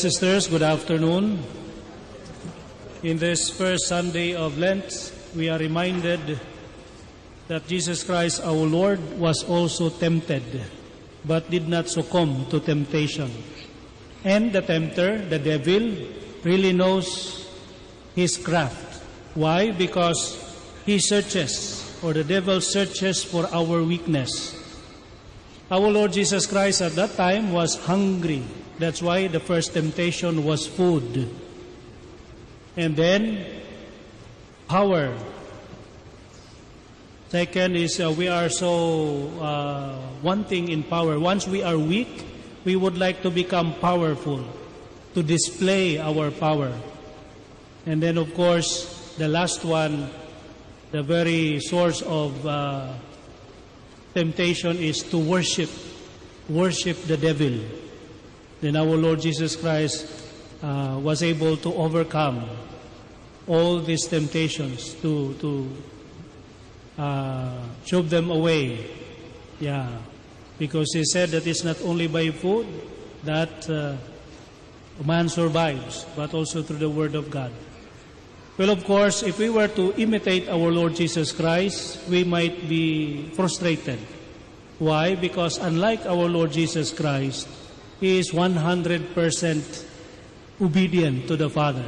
Sisters, good afternoon. In this first Sunday of Lent, we are reminded that Jesus Christ our Lord was also tempted, but did not succumb to temptation. And the tempter, the devil, really knows his craft. Why? Because he searches, or the devil searches for our weakness. Our Lord Jesus Christ at that time was hungry. That's why the first temptation was food. And then, power. Second is uh, we are so uh, wanting in power. Once we are weak, we would like to become powerful, to display our power. And then, of course, the last one, the very source of uh, temptation is to worship, worship the devil. Then our Lord Jesus Christ uh, was able to overcome all these temptations to to uh, shove them away. Yeah, because he said that it's not only by food that uh, man survives, but also through the Word of God. Well, of course, if we were to imitate our Lord Jesus Christ, we might be frustrated. Why? Because unlike our Lord Jesus Christ, He is 100% obedient to the Father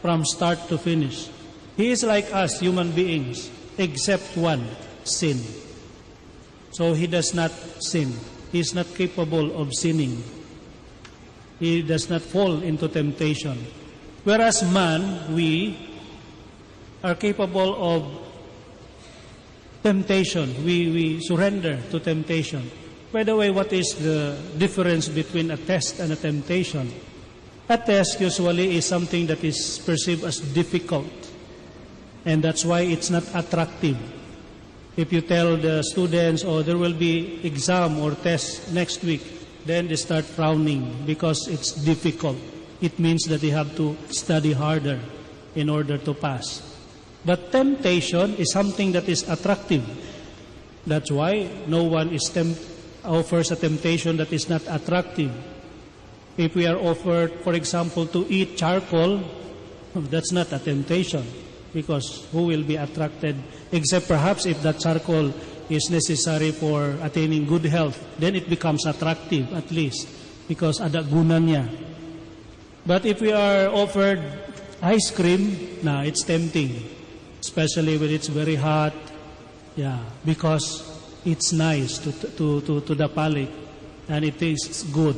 from start to finish. He is like us, human beings, except one, sin. So He does not sin. He is not capable of sinning. He does not fall into temptation. Whereas man, we, are capable of temptation. We, we surrender to temptation. By the way, what is the difference between a test and a temptation? A test usually is something that is perceived as difficult. And that's why it's not attractive. If you tell the students, oh, there will be exam or test next week, then they start frowning because it's difficult. It means that they have to study harder in order to pass. But temptation is something that is attractive. That's why no one is temp- offers a temptation that is not attractive. If we are offered, for example, to eat charcoal, that's not a temptation because who will be attracted except perhaps if that charcoal is necessary for attaining good health, then it becomes attractive at least because ada guna niya. But if we are offered ice cream, na it's tempting especially when it's very hot. Yeah, because it's nice to, to, to, to the palate and it tastes good.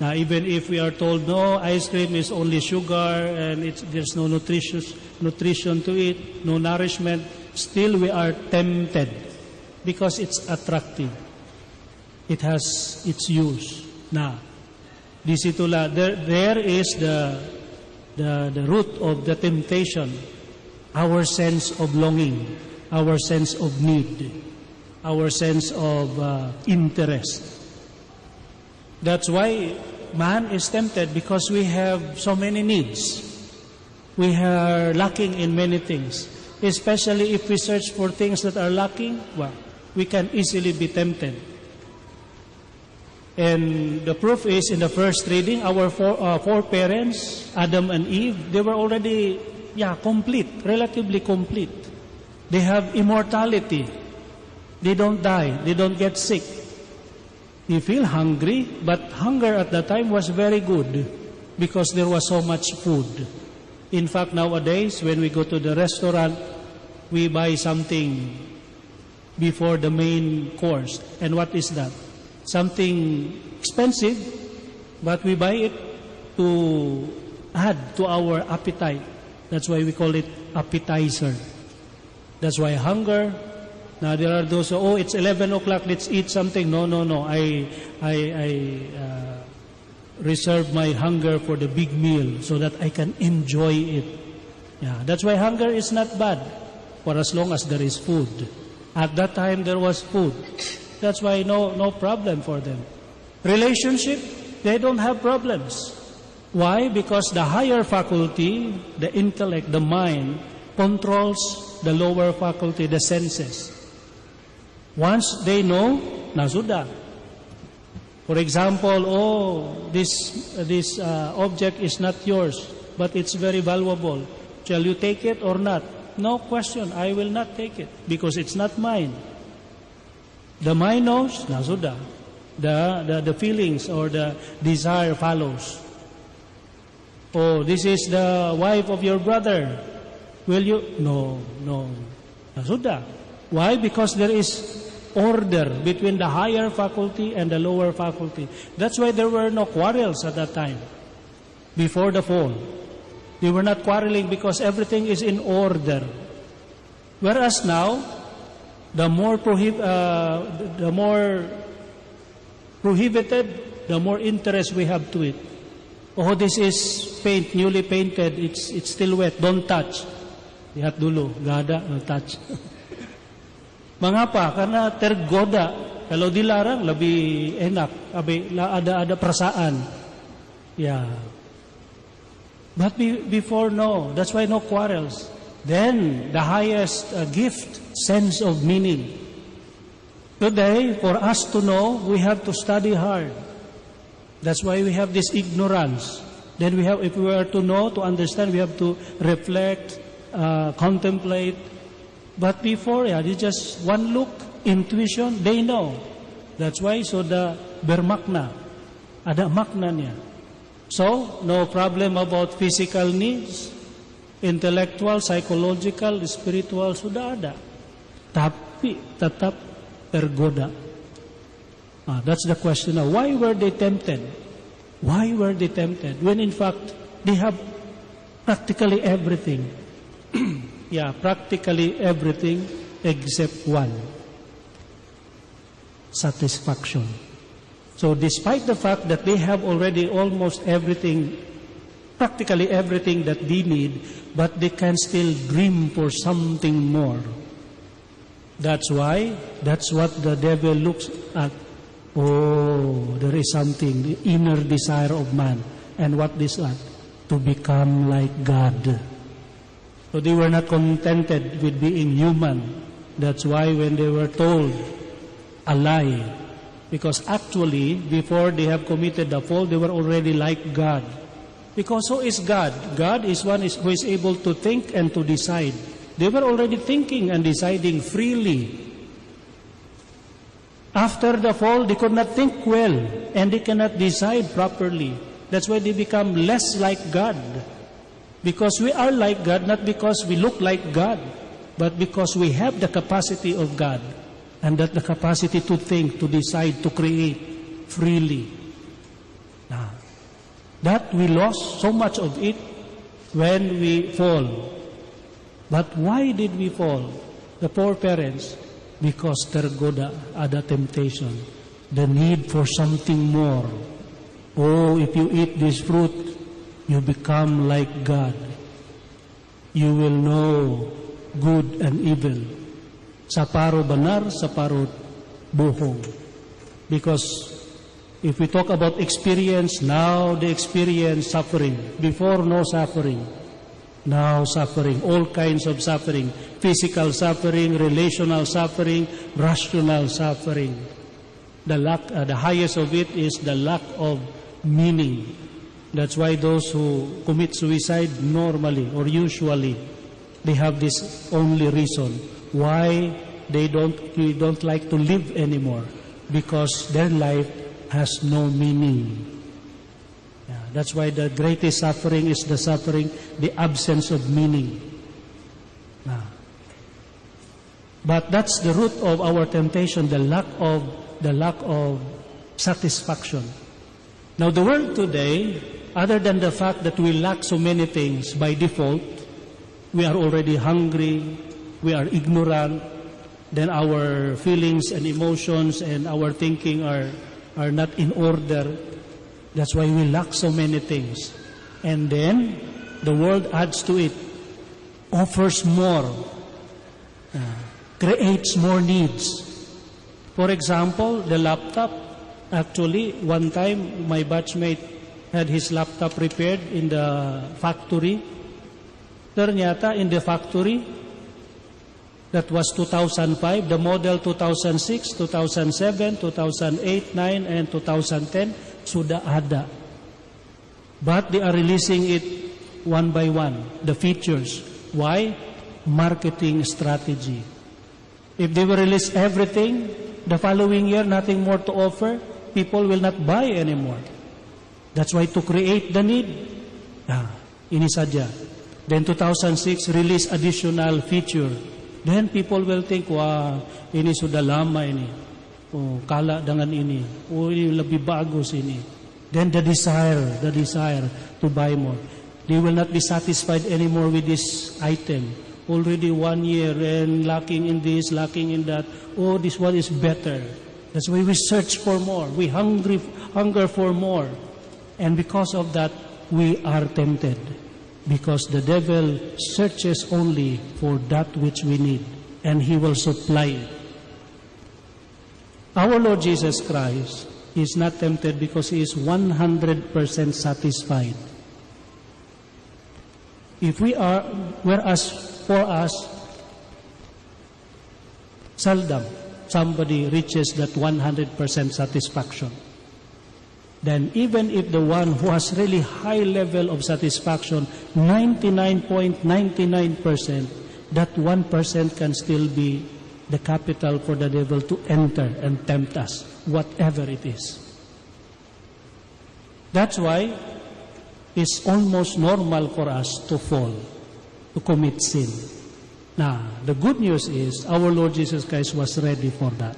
Now, even if we are told no, ice cream is only sugar and it's, there's no nutritious, nutrition to it, no nourishment, still we are tempted because it's attractive. It has its use. Now, disitula, there, there is the, the, the root of the temptation our sense of longing, our sense of need, our sense of uh, interest. That's why man is tempted because we have so many needs. We are lacking in many things. Especially if we search for things that are lacking, well, we can easily be tempted. And the proof is in the first reading, our four, uh, four parents, Adam and Eve, they were already yeah, complete, relatively complete. They have immortality. They don't die. They don't get sick. They feel hungry, but hunger at that time was very good because there was so much food. In fact, nowadays, when we go to the restaurant, we buy something before the main course. And what is that? Something expensive, but we buy it to add to our appetite. That's why we call it appetizer. That's why hunger. Now there are those, oh, it's 11 o'clock, let's eat something. No, no, no. I, I, I uh, reserve my hunger for the big meal so that I can enjoy it. Yeah, that's why hunger is not bad for as long as there is food. At that time there was food. That's why no, no problem for them. Relationship, they don't have problems. Why? Because the higher faculty, the intellect, the mind, controls the lower faculty, the senses. Once they know, na sudah. For example, oh, this, this uh, object is not yours, but it's very valuable. Shall you take it or not? No question, I will not take it because it's not mine. The mind knows, na sudah. The, the, the feelings or the desire follows. Oh, this is the wife of your brother. Will you? No, no. Na sudah. Why? Because there is order between the higher faculty and the lower faculty. That's why there were no quarrels at that time, before the fall. They were not quarreling because everything is in order. Whereas now, the more prohib- uh, the more prohibited, the more interest we have to it. Oh, this is paint, newly painted. It's it's still wet. Don't touch. Lihat dulu, gada, don't touch. Mengapa? Karena tergoda. Kalau dilarang lebih enak. Ada ada perasaan. Ya. But be, before no, that's why no quarrels. Then the highest uh, gift, sense of meaning. Today, for us to know, we have to study hard. That's why we have this ignorance. Then we have, if we are to know, to understand, we have to reflect, uh, contemplate, but before, yeah, just one look, intuition, they know. That's why, so the bermakna. Ada makna. So, no problem about physical needs, intellectual, psychological, spiritual, sudah ada. Tapi tetap tergoda. Ah, that's the question now. Why were they tempted? Why were they tempted? When in fact, they have practically everything. Yeah, practically everything except one satisfaction. So, despite the fact that they have already almost everything, practically everything that they need, but they can still dream for something more. That's why, that's what the devil looks at. Oh, there is something, the inner desire of man. And what is that? To become like God. So they were not contented with being human. That's why when they were told a lie, because actually before they have committed the fall, they were already like God. Because who is God? God is one who is able to think and to decide. They were already thinking and deciding freely. After the fall, they could not think well and they cannot decide properly. That's why they become less like God. Because we are like God, not because we look like God, but because we have the capacity of God. And that the capacity to think, to decide, to create freely. Now, that we lost so much of it when we fall. But why did we fall? The poor parents, because tergoda, ada temptation, the need for something more. Oh, if you eat this fruit, you become like God. You will know good and evil. Saparo benar, saparo bohong. Because if we talk about experience, now they experience suffering. Before, no suffering. Now suffering, all kinds of suffering. Physical suffering, relational suffering, rational suffering. The, lack, uh, the highest of it is the lack of meaning that's why those who commit suicide normally or usually, they have this only reason why they don't, they don't like to live anymore because their life has no meaning. Yeah, that's why the greatest suffering is the suffering, the absence of meaning. Yeah. But that's the root of our temptation, the lack of the lack of satisfaction. Now the world today other than the fact that we lack so many things by default, we are already hungry, we are ignorant, then our feelings and emotions and our thinking are, are not in order. That's why we lack so many things. And then the world adds to it, offers more, uh, creates more needs. For example, the laptop. Actually, one time my batchmate had his laptop repaired in the factory. Ternyata in the factory, That was 2005. The model 2006, 2007, 2008, 9, and 2010 sudah ada. But they are releasing it one by one, the features. Why? Marketing strategy. If they will release everything, the following year, nothing more to offer, people will not buy anymore. That's why to create the need, ah, ini saja. Then 2006, release additional feature. Then people will think, wah, ini sudah lama ini. Oh, kala dengan ini. Oh, ini lebih bagus ini. Then the desire, the desire to buy more. They will not be satisfied anymore with this item. Already one year and lacking in this, lacking in that. Oh, this one is better. That's why we search for more. We hungry, hunger for more. And because of that, we are tempted. Because the devil searches only for that which we need, and he will supply it. Our Lord Jesus Christ is not tempted because he is 100% satisfied. If we are, whereas for us, seldom somebody reaches that 100% satisfaction then even if the one who has really high level of satisfaction, 99.99%, that 1% can still be the capital for the devil to enter and tempt us, whatever it is. That's why it's almost normal for us to fall, to commit sin. Now, the good news is our Lord Jesus Christ was ready for that.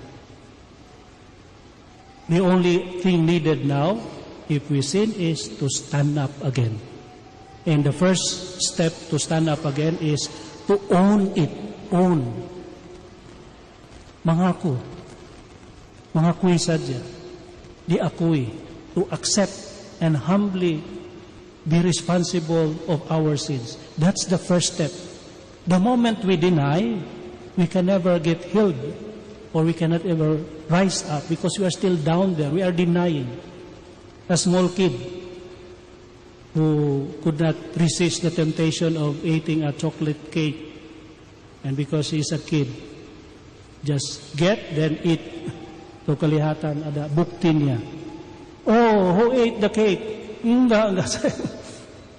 The only thing needed now, if we sin, is to stand up again. And the first step to stand up again is to own it. Own. Mangako. Mangakui sadya. Diakui. To accept and humbly be responsible of our sins. That's the first step. The moment we deny, we can never get healed or we cannot ever rise up because we are still down there. We are denying. A small kid who could not resist the temptation of eating a chocolate cake, and because he is a kid, just get, then eat. To kalihatan, ada bukti niya. Oh, who ate the cake? Enggak, enggak.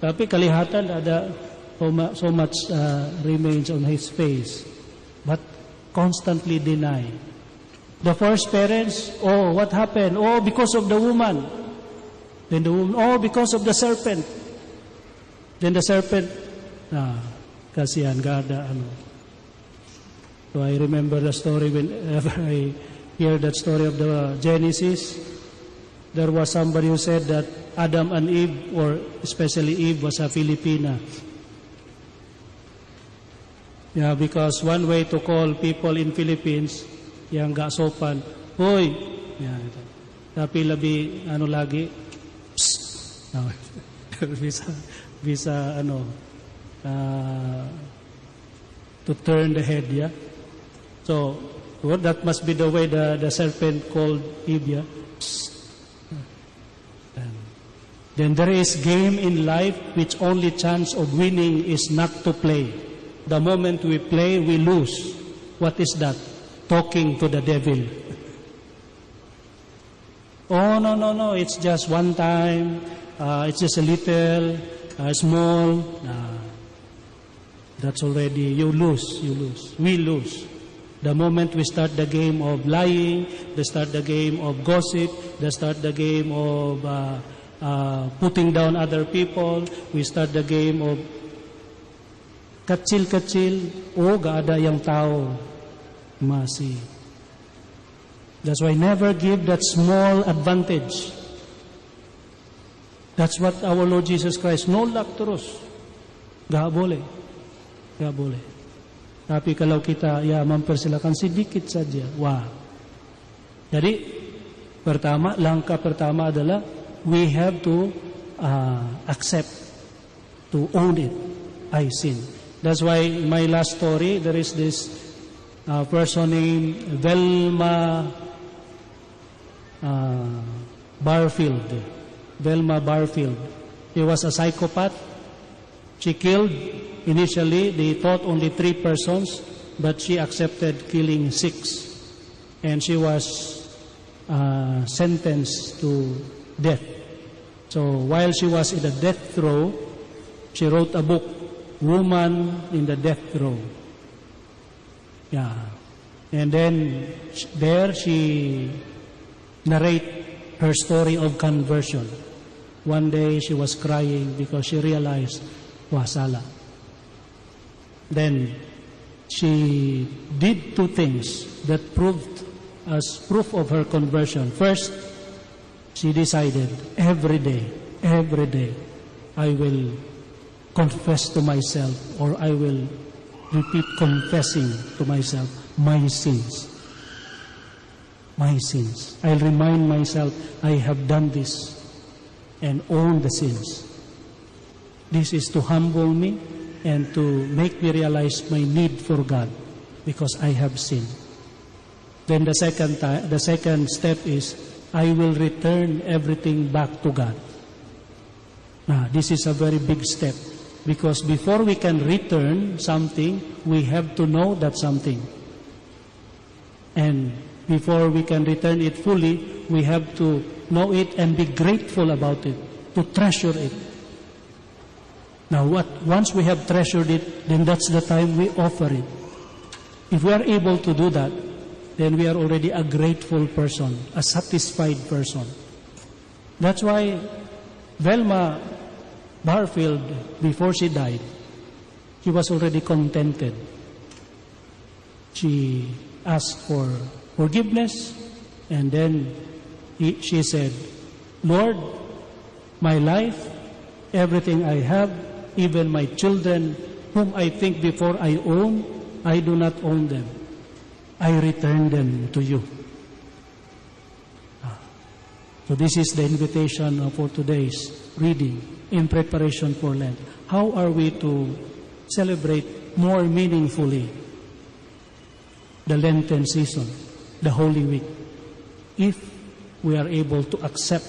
Tapi kalihatan ada so much uh, remains on his face. Constantly deny. The first parents, oh, what happened? Oh, because of the woman. Then the woman, oh, because of the serpent. Then the serpent, ah, kasihan, gada, ano. So I remember the story whenever I hear that story of the Genesis. There was somebody who said that Adam and Eve, or especially Eve, was a Filipina. Yeah, because one way to call people in Philippines, yang gasopan, hoy, yeah. Tapi labi, ano lagi, psst, no. visa, visa, ano, uh, to turn the head, yeah. So, well, that must be the way the, the serpent called Eve, yeah. Then there is game in life which only chance of winning is not to play. The moment we play, we lose. What is that? Talking to the devil. Oh, no, no, no. It's just one time. Uh, it's just a little, uh, small. Uh, that's already, you lose, you lose. We lose. The moment we start the game of lying, they start the game of gossip, they start the game of uh, uh, putting down other people, we start the game of kecil-kecil, oh gak ada yang tahu. Masih. That's why never give that small advantage. That's what our Lord Jesus Christ, nolak terus. Gak boleh. Gak boleh. Tapi kalau kita ya mempersilakan sedikit saja, wah. Jadi pertama, langkah pertama adalah we have to uh, accept, to own it. I sin. That's why in my last story, there is this uh, person named Velma uh, Barfield. Velma Barfield. He was a psychopath. She killed, initially, they thought only three persons. but she accepted killing six. And she was uh, sentenced to death. So while she was in the death row, she wrote a book, Woman in the Death Row. Yeah. And then there she narrate her story of conversion. One day she was crying because she realized, wasala. Then she did two things that proved as proof of her conversion. First, she decided every day, every day, I will confess to myself or I will repeat confessing to myself my sins. My sins. I'll remind myself I have done this and own the sins. This is to humble me and to make me realize my need for God because I have sinned. Then the second the second step is I will return everything back to God. Now, this is a very big step because before we can return something, we have to know that something. And before we can return it fully, we have to know it and be grateful about it, to treasure it. Now, what, once we have treasured it, then that's the time we offer it. If we are able to do that, then we are already a grateful person, a satisfied person. That's why Velma Barfield, before she died, she was already contented. She asked for forgiveness, and then he, she said, Lord, my life, everything I have, even my children, whom I think before I own, I do not own them. I return them to you. So this is the invitation uh, for today's reading in preparation for Lent. How are we to celebrate more meaningfully the Lenten season, the Holy Week, if we are able to accept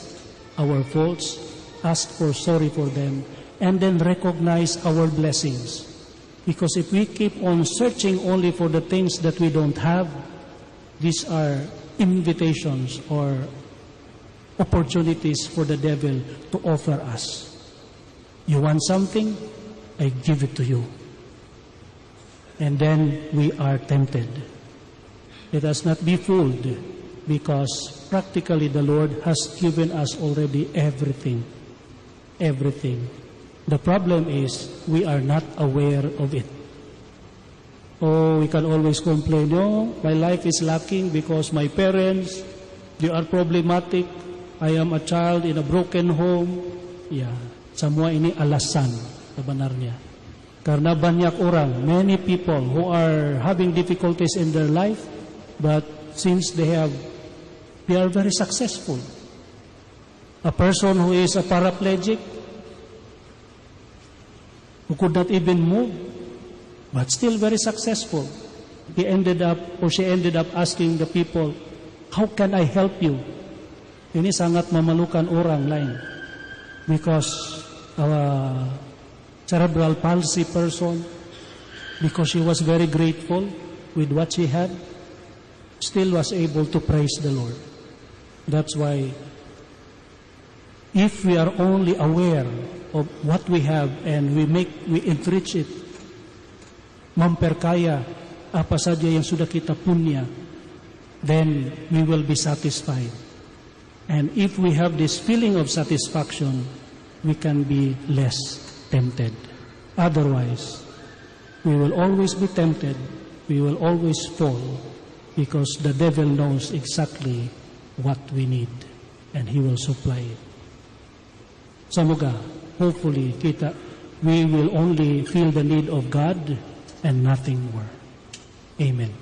our faults, ask for sorry for them, and then recognize our blessings. Because if we keep on searching only for the things that we don't have, these are invitations or opportunities for the devil to offer us. You want something? I give it to you. And then we are tempted. Let us not be fooled because practically the Lord has given us already everything. Everything. The problem is we are not aware of it. Oh, we can always complain, no, my life is lacking because my parents, they are problematic. I am a child in a broken home. Yeah. Semua ini alasan sebenarnya. Karena banyak orang, many people who are having difficulties in their life, but since they have, they are very successful. A person who is a paraplegic, who could not even move, but still very successful. He ended up, or she ended up asking the people, how can I help you? Ini sangat memalukan orang lain. Because a cerebral palsy person, because she was very grateful with what she had, still was able to praise the Lord. That's why if we are only aware of what we have and we make we enrich it memperkaya apa saja yang sudah kita punya then we will be satisfied and if we have this feeling of satisfaction we can be less tempted otherwise we will always be tempted we will always fall because the devil knows exactly what we need and he will supply it Semoga, hopefully, kita, we will only feel the need of God and nothing more. Amen.